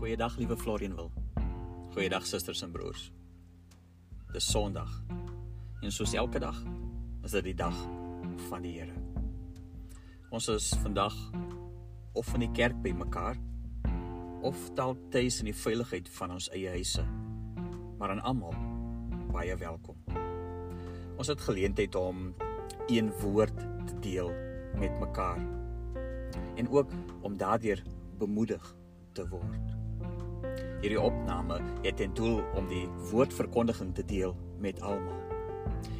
Goeiedag liewe Florianwil. Goeiedag susters en broers. Dis Sondag. En soos elke dag is dit die dag van die Here. Ons is vandag of in die kerk by mekaar of dalk tuis in die veiligheid van ons eie huise. Maar aan almal baie welkom. Ons het geleentheid om een woord te deel met mekaar en ook om daardeur bemoedig te word. Hierdie opname het ten doel om die woordverkondiging te deel met almal.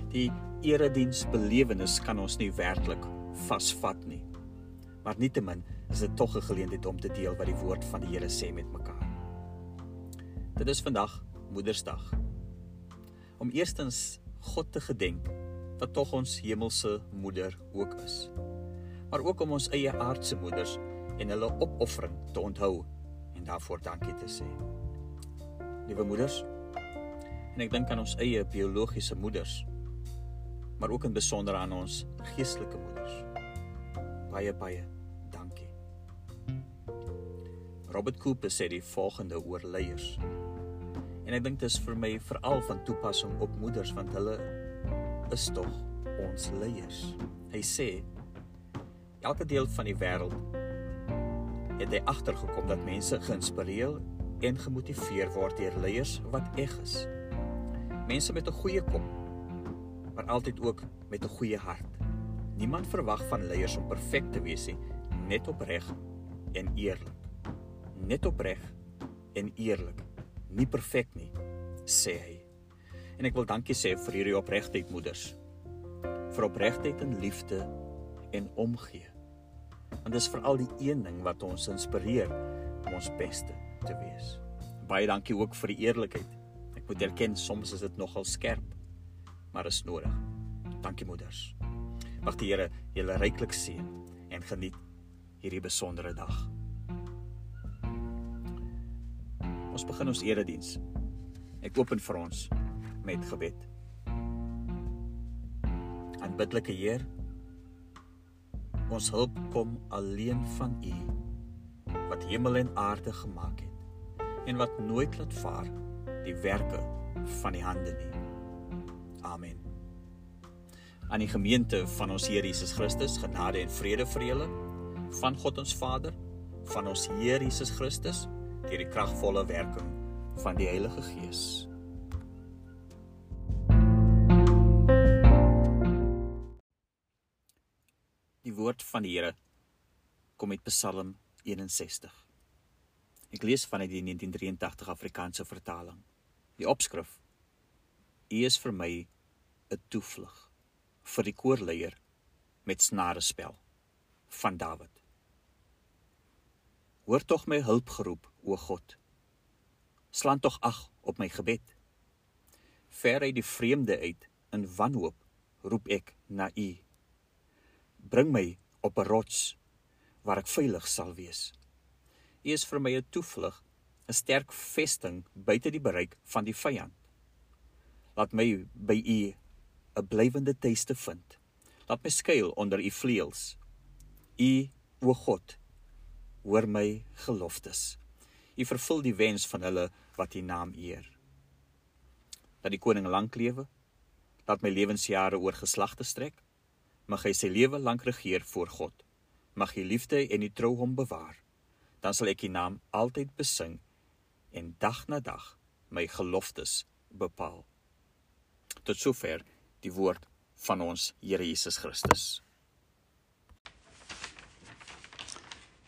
Die erediens belewenis kan ons nie werklik vasvat nie. Maar nietemin is dit tog 'n geleentheid om te deel wat die woord van die Here sê met mekaar. Dit is vandag Moedersdag. Om eerstens God te gedenk wat tog ons hemelse moeder ook is. Maar ook om ons eie aardse moeders en hulle opoffering te onthou en daarvoor dankie te sê. Liewe moeders, en ek dink aan ons eie biologiese moeders, maar ook in besonder aan ons geestelike moeders. Baie baie dankie. Robert Cooper sê die volgende oor leiers. En ek dink dit is vir my veral van toepassing op moeders want hulle is tog ons leiers. Hy sê elke deel van die wêreld het hy agtergekom dat mense geïnspireer en gemotiveer word deur leiers wat eg is. Mense met 'n goeie kop, maar altyd ook met 'n goeie hart. Niemand verwag van leiers om perfek te wees nie, net opreg en eerlik. Net opreg en eerlik, nie perfek nie, sê hy. En ek wil dankie sê vir hierdie opregtheid moeders. Vir opregtheid en liefde en omgee want dis veral die een ding wat ons inspireer om ons beste te wees. Baie dankie ook vir die eerlikheid. Ek moet erken soms is dit nogal skerp, maar is nodig. Dankie moeders. Mag die Here julle ryklik seën en geniet hierdie besondere dag. Ons begin ons erediens. Ek open vir ons met gebed. Aanbiddelike Heer, Ons hulp kom alleen van U wat hemel en aarde gemaak het en wat nooit laat vaar die werke van die hande nie. Amen. Aan die gemeente van ons Here Jesus Christus, genade en vrede vir julle van God ons Vader, van ons Here Jesus Christus, deur die kragvolle werking van die Heilige Gees. Woord van die Here kom uit Psalm 61. Ek lees vanuit die 1983 Afrikaanse vertaling. Die opskrif: U is vir my 'n toevlug vir die koorleier met snare spel van Dawid. Hoor tog my hulpgeroep, o God. Slaan tog ag op my gebed. Ver uit die vreemde uit in wanhoop roep ek na U bring my op 'n rots waar ek veilig sal wees. U is vir my 'n toevlug, 'n sterk vesting buite die bereik van die vyand. Laat my by U 'n blywende tuiste vind. Laat my skuil onder U vleuels. U, o God, hoor my geloftes. U vervul die wens van hulle wat U naam eer. Dat die koning lank lewe, laat my lewensjare oor geslagte strek mag hy sy lewe lank regeer voor God. Mag hy liefde en die trou hom bewaar. Dan sal ek die naam altyd besing en dag na dag my geloftes bepaal. Tot sover die woord van ons Here Jesus Christus.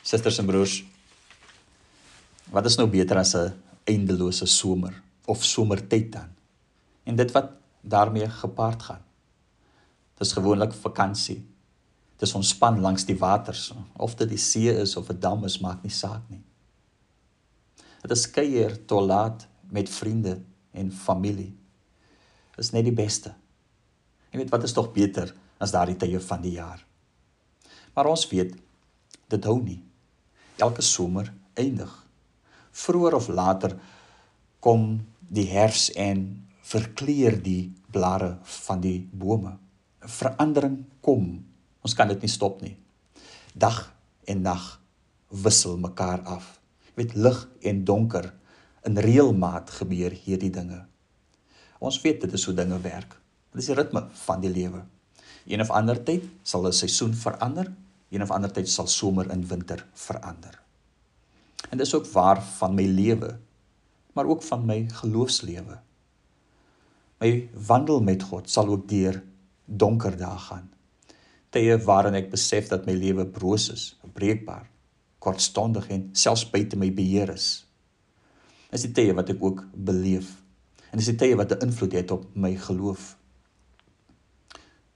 Susters en broers, wat is nou beter as 'n eindelose somer of somertyd dan? En dit wat daarmee gepaard gaan. Dis gewoonlik vakansie. Dis ontspan langs die waters of dit die see is of 'n dam is, maak nie saak nie. Dit is kuier tot laat met vriende en familie. Is net die beste. Jy weet wat is tog beter as daardie tye van die jaar. Maar ons weet dit hou nie. Elke somer eindig. Vroeër of later kom die herfs en verkleur die blare van die bome verandering kom. Ons kan dit nie stop nie. Dag en nag wissel mekaar af. Met lig en donker in reëlmaat gebeur hierdie dinge. Ons weet dit is hoe dinge werk. Dit is die ritme van die lewe. Een of ander tyd sal 'n seisoen verander, een of ander tyd sal somer in winter verander. En dis ook waar van my lewe, maar ook van my geloofslewe. My wandel met God sal ook deur donker dae gaan. Tye waarin ek besef dat my lewe broos is, breekbaar, kortstondig en selfs buite my beheer is. Dis die tye wat ek ook beleef. En dis die tye wat 'n invloed het op my geloof.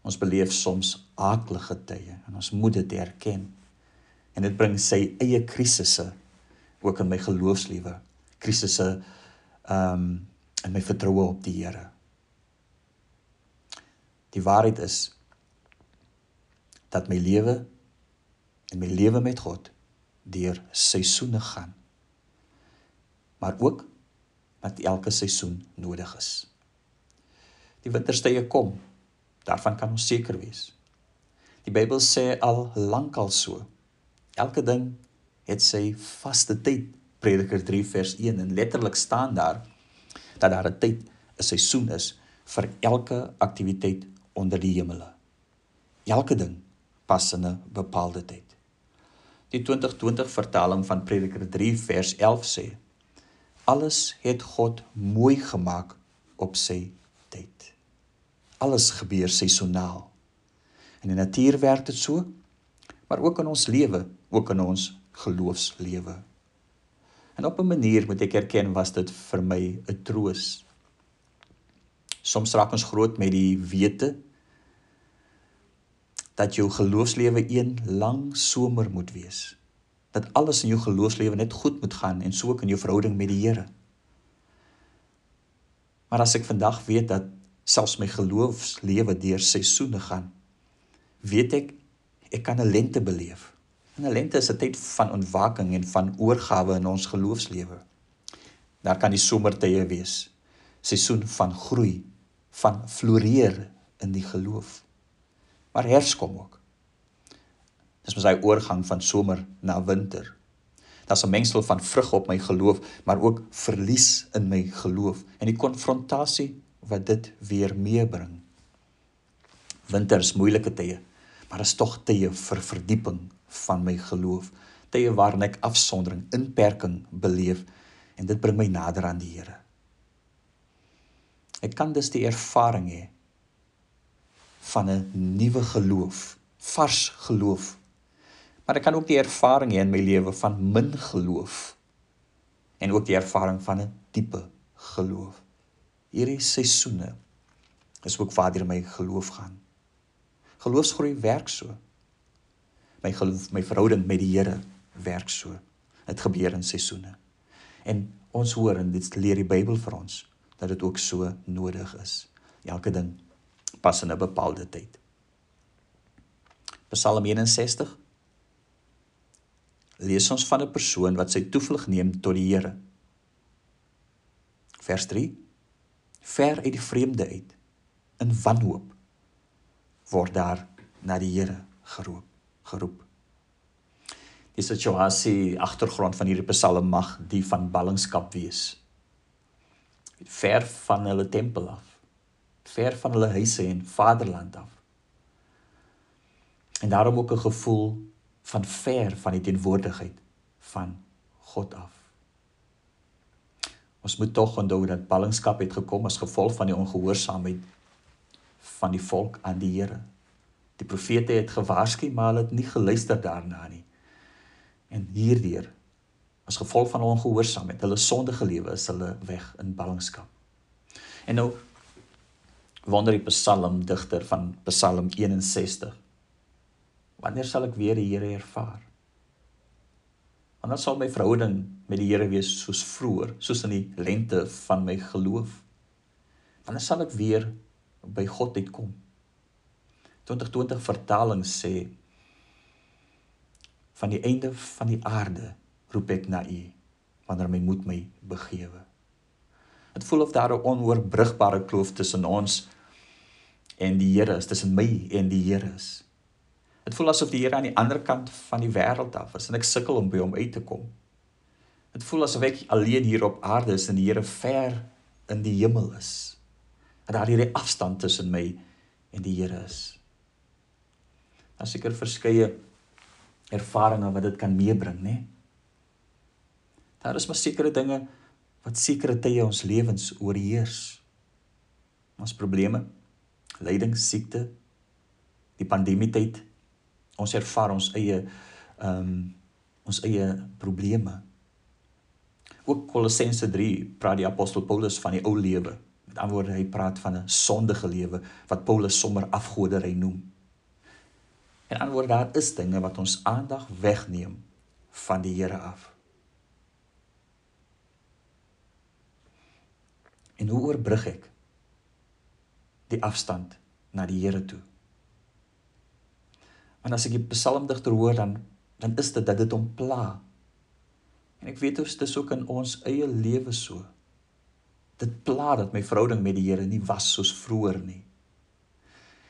Ons beleef soms aaklige tye en ons moet dit erken. En dit bring sy eie krisisse ook in my geloofslewe. Krisisse ehm um, in my vertroue op die Here. Die waarheid is dat my lewe en my lewe met God deur seisoene gaan. Maar ook dat elke seisoen nodig is. Die winterstye kom. Daarvan kan ons seker wees. Die Bybel sê al lankal so. Elke ding het sy vaste tyd. Prediker 3 vers 1 en letterlik staan daar dat daar 'n tyd, 'n seisoen is vir elke aktiwiteit onder die hemele. Elke ding pas in 'n bepaalde tyd. Die 2020 vertaling van Prediker 3 vers 11 sê: Alles het God mooi gemaak op sy tyd. Alles gebeur seisoonaal. In die natuur werk dit so, maar ook in ons lewe, ook in ons geloofslewe. En op 'n manier moet ek erken was dit vir my 'n troos. Soms raak ons groot met die wete dat jou geloofslewe een lang somer moet wees. Dat alles in jou geloofslewe net goed moet gaan en so ook in jou verhouding met die Here. Maar as ek vandag weet dat selfs my geloofslewe deur seisoene gaan, weet ek ek kan 'n lente beleef. En 'n lente is 'n tyd van ontwaking en van oorgawe in ons geloofslewe. Daar kan die somertye wees. Seisoen van groei, van floreer in die geloof maar herfs kom ook. Dis mos hy oorgang van somer na winter. Daar's 'n mengsel van vrug op my geloof, maar ook verlies in my geloof en die konfrontasie wat dit weer meebring. Winter is moeilike tye, maar is tog tye vir verdieping van my geloof, tye waarin ek afsondering, inperking beleef en dit bring my nader aan die Here. Ek kan dus die ervaring hê van 'n nuwe geloof, vars geloof. Maar ek kan ook die ervaring hê in my lewe van min geloof en ook die ervaring van 'n diepe geloof. Hierdie seisoene is ook waar deur my geloof gaan. Geloofsgroei werk so. My geloof, my verhouding met die Here werk so. Dit gebeur in seisoene. En ons hoor en dit leer die Bybel vir ons dat dit ook so nodig is. Elke ding pas in 'n bepaalde tyd. Psalm 61 lees ons van 'n persoon wat sy toevlug neem tot die Here. Vers 3 Ver uit die vreemde uit in wanhoop word daar na die Here geroep geroep. Die situasie agtergrond van hierdie psalm mag die van ballingskap wees. Ver van hulle tempel af ver van hulle huise en vaderland af. En daarom ook 'n gevoel van ver van die teenwoordigheid van God af. Ons moet tog onthou dat ballingskap het gekom as gevolg van die ongehoorsaamheid van die volk aan die Here. Die profete het gewaarsku, maar hulle het nie geluister daarna nie. En hierdeur as gevolg van ongehoorsaamheid, hulle sondige lewe is hulle weg in ballingskap. En nou wonder die psalmdigter van Psalm 61. Wanneer sal ek weer die Here ervaar? Wanneer sal my verhouding met die Here wees soos vroeër, soos in die lente van my geloof? Wanneer sal ek weer by God uitkom? 2020 vertaling sê van die einde van die aarde roep ek na U wanneer my moed my begewe. Dit voel of daar 'n onoorbrigbare kloof tussen ons en die Here is tussen my en die Here is. Dit voel asof die Here aan die ander kant van die wêreld af is en ek sukkel om by hom uit te kom. Dit voel asof ek alleen hier op aarde is en die Here ver in die hemel is. Dat daar hierdie afstand tussen my en die Here is. Daar seker verskeie ervarings wat dit kan meebring, né? Daar is maar sekere dinge wat sekere tye ons lewens oorheers. Ons probleme, lyding, siekte, die pandemie tyd. Ons ervaar ons eie ehm um, ons eie probleme. Ook Kolossense 3 praat die apostel Paulus van die ou lewe. Met ander woorde, hy praat van 'n sondige lewe wat Paulus sommer afgoderry noem. En antwoord daar is dinge wat ons aandag wegneem van die Here af. En hoe oorbrug ek die afstand na die Here toe? Want as ek die psalmdigter hoor dan dan is dit dat dit hom pla. En ek weet ons dis ook in ons eie lewe so. Dit pla dat my verhouding met die Here nie was soos vroeër nie.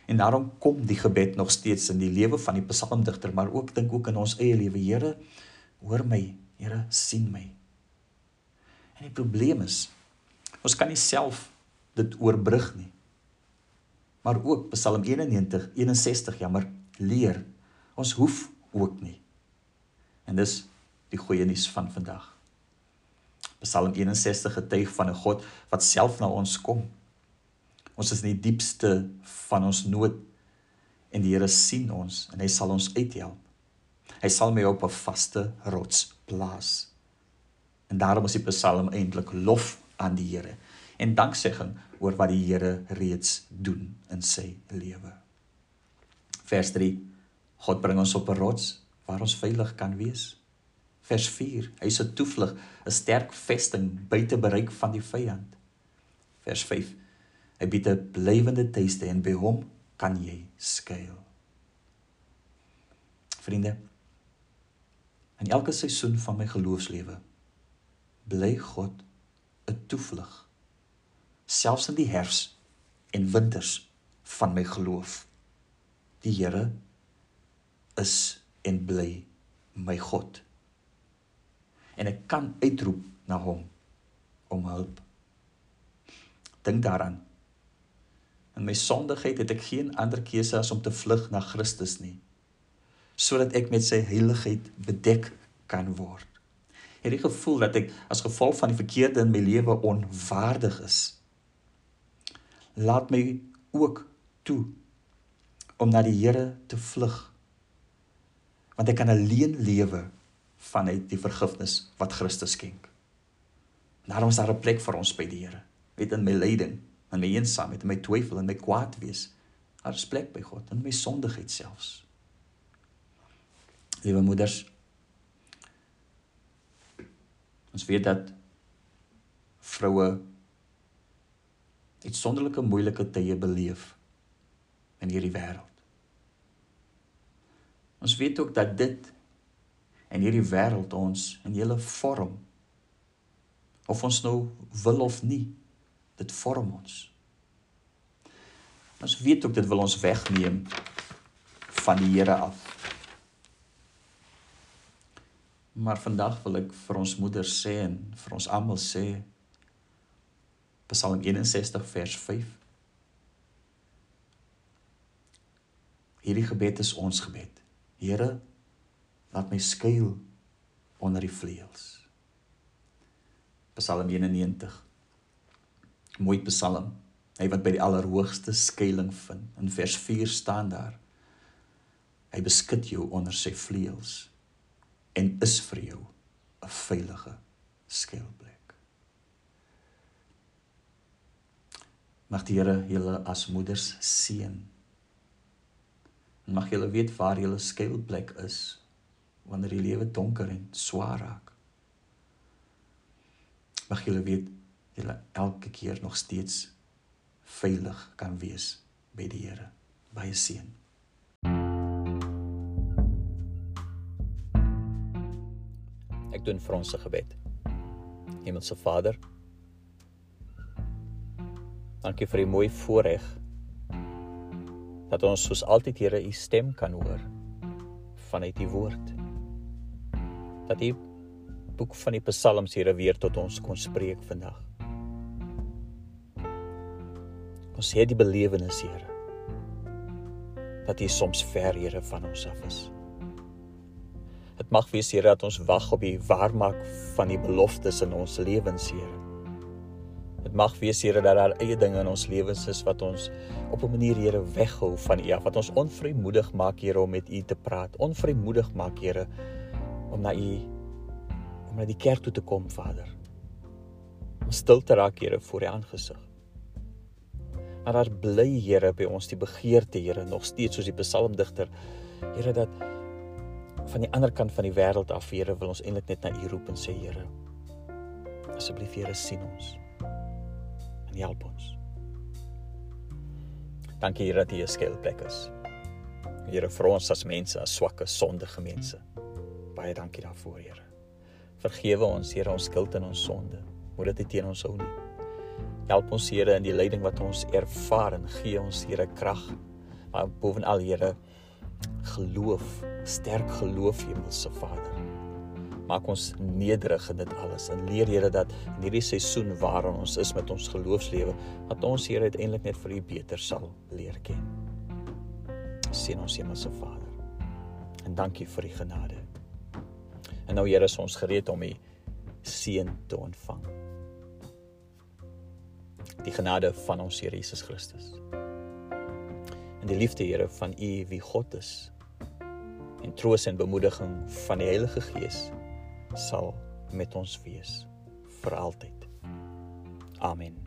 En daarom kom die gebed nog steeds in die lewe van die psalmdigter, maar ook dink ook in ons eie lewe, Here, hoor my, Here, sien my. En die probleem is ons kan nie self dit oorbrug nie. Maar ook Psalm 91, 61, jammer, leer. Ons hoef ook nie. En dis die goeie nuus van vandag. Psalm 61 getuig van 'n God wat self na ons kom. Ons is in die diepste van ons nood en die Here sien ons en hy sal ons uithelp. Hy sal my op 'n vaste rots plaas. En daarom is die Psalm eintlik lof aan die Here en danksegging oor wat die Here reeds doen in sy lewe. Vers 3 God bring ons op 'n rots waar ons veilig kan wees. Vers 4. Hy is 'n toevlug, 'n sterk vesting buite bereik van die vyand. Vers 5. Hy bied 'n blywende tuiste en by hom kan jy skuil. Vriende, in elke seisoen van my geloofslewe bly God 'n toevlug. Selfs in die herfs en winters van my geloof. Die Here is en bly my God. En ek kan uitroep na hom om hulp. Dink daaraan. In my sondigheid het ek geen ander keuse as om te vlug na Christus nie, sodat ek met sy heiligheid bedek kan word. Het jy gevoel dat ek as gevolg van die verkeerde in my lewe onwaardig is? Laat my ook toe om na die Here te vlug want ek kan alleen lewe vanuit die vergifnis wat Christus skenk. Daarom is daar 'n plek vir ons by die Here. Weet in my lyding, in my eensaamheid, in my twyfel en my kwaad wees, daar is plek by God in my sondigheid selfs. Liewe moeders, ons weet dat vroue uitsonderlike moeilike tye beleef in hierdie wêreld. Ons weet ook dat dit en hierdie wêreld ons in hele vorm of ons nou wil of nie, dit vorm ons. Ons weet ook dit wil ons wegneem van die Here af. Maar vandag wil ek vir ons moeders sê en vir ons almal sê Psalm 61 vers 5 Hierdie gebed is ons gebed. Here, laat my skuil onder die vleuels. Psalm 91. Mooi Psalm. Hy wat by die allerhoogste skuilings vind. In vers 4 staan daar: Hy beskud jou onder sy vleuels en is vir jou 'n veilige skuilplek. Mag die Here julle as moeders seën En mag julle weet waar julle skuilplek is wanneer die lewe donker en swaar raak. Mag julle weet julle elke keer nog steeds veilig kan wees by die Here. Baie seën. Ek doen vir ons se gebed. Hemelse Vader, dankie vir die mooi voorreg dat ons soos altyd Here u stem kan hoor vanuit u woord. Dat u boek van die Psalms Here weer tot ons kon spreek vandag. Ons het die belewenis Here dat U soms ver Here van ons af is. Dit mag wees Here dat ons wag op die waarmaak van die beloftes in ons lewens Here. Mag wees Here dat daar eie dinge in ons lewens is wat ons op 'n manier Here weghou van U, wat ons onvrymoedig maak Here om met U te praat, onvrymoedig maak Here om na U om na die kerk toe te kom, Vader. Om stil te raak Here voor U aangesig. Maar daar bly Here by ons die begeerte Here nog steeds soos die psalmdigter Here dat van die ander kant van die wêreld af Here wil ons eintlik net na U roep en sê Here asseblief Here sien ons en help ons. Dankie Here dat U 'n skuilplek is. Here vir ons as mense, as swakke, sondige mense. Baie dankie daarvoor, Here. Vergewe ons, Here, ons skuld en ons sonde. Moet dit teen ons hou nie. Help ons, Here, in die lyding wat ons ervaar en gee ons, Here, krag. Maar bovenal, Here, geloof, sterk geloof, Hemelse Vader maak ons nederig in dit alles en leer Here dat in hierdie seisoen waarin ons is met ons geloofslewe dat ons Here uiteindelik net vir U beter sal leer ken. Sien ons Hemelse Vader. En dankie vir U genade. En nou Here is ons gereed om U seën te ontvang. Die genade van ons Here Jesus Christus. En die liefde Here van U wie God is en troos en bemoediging van die Heilige Gees sal met ons wees vir altyd. Amen.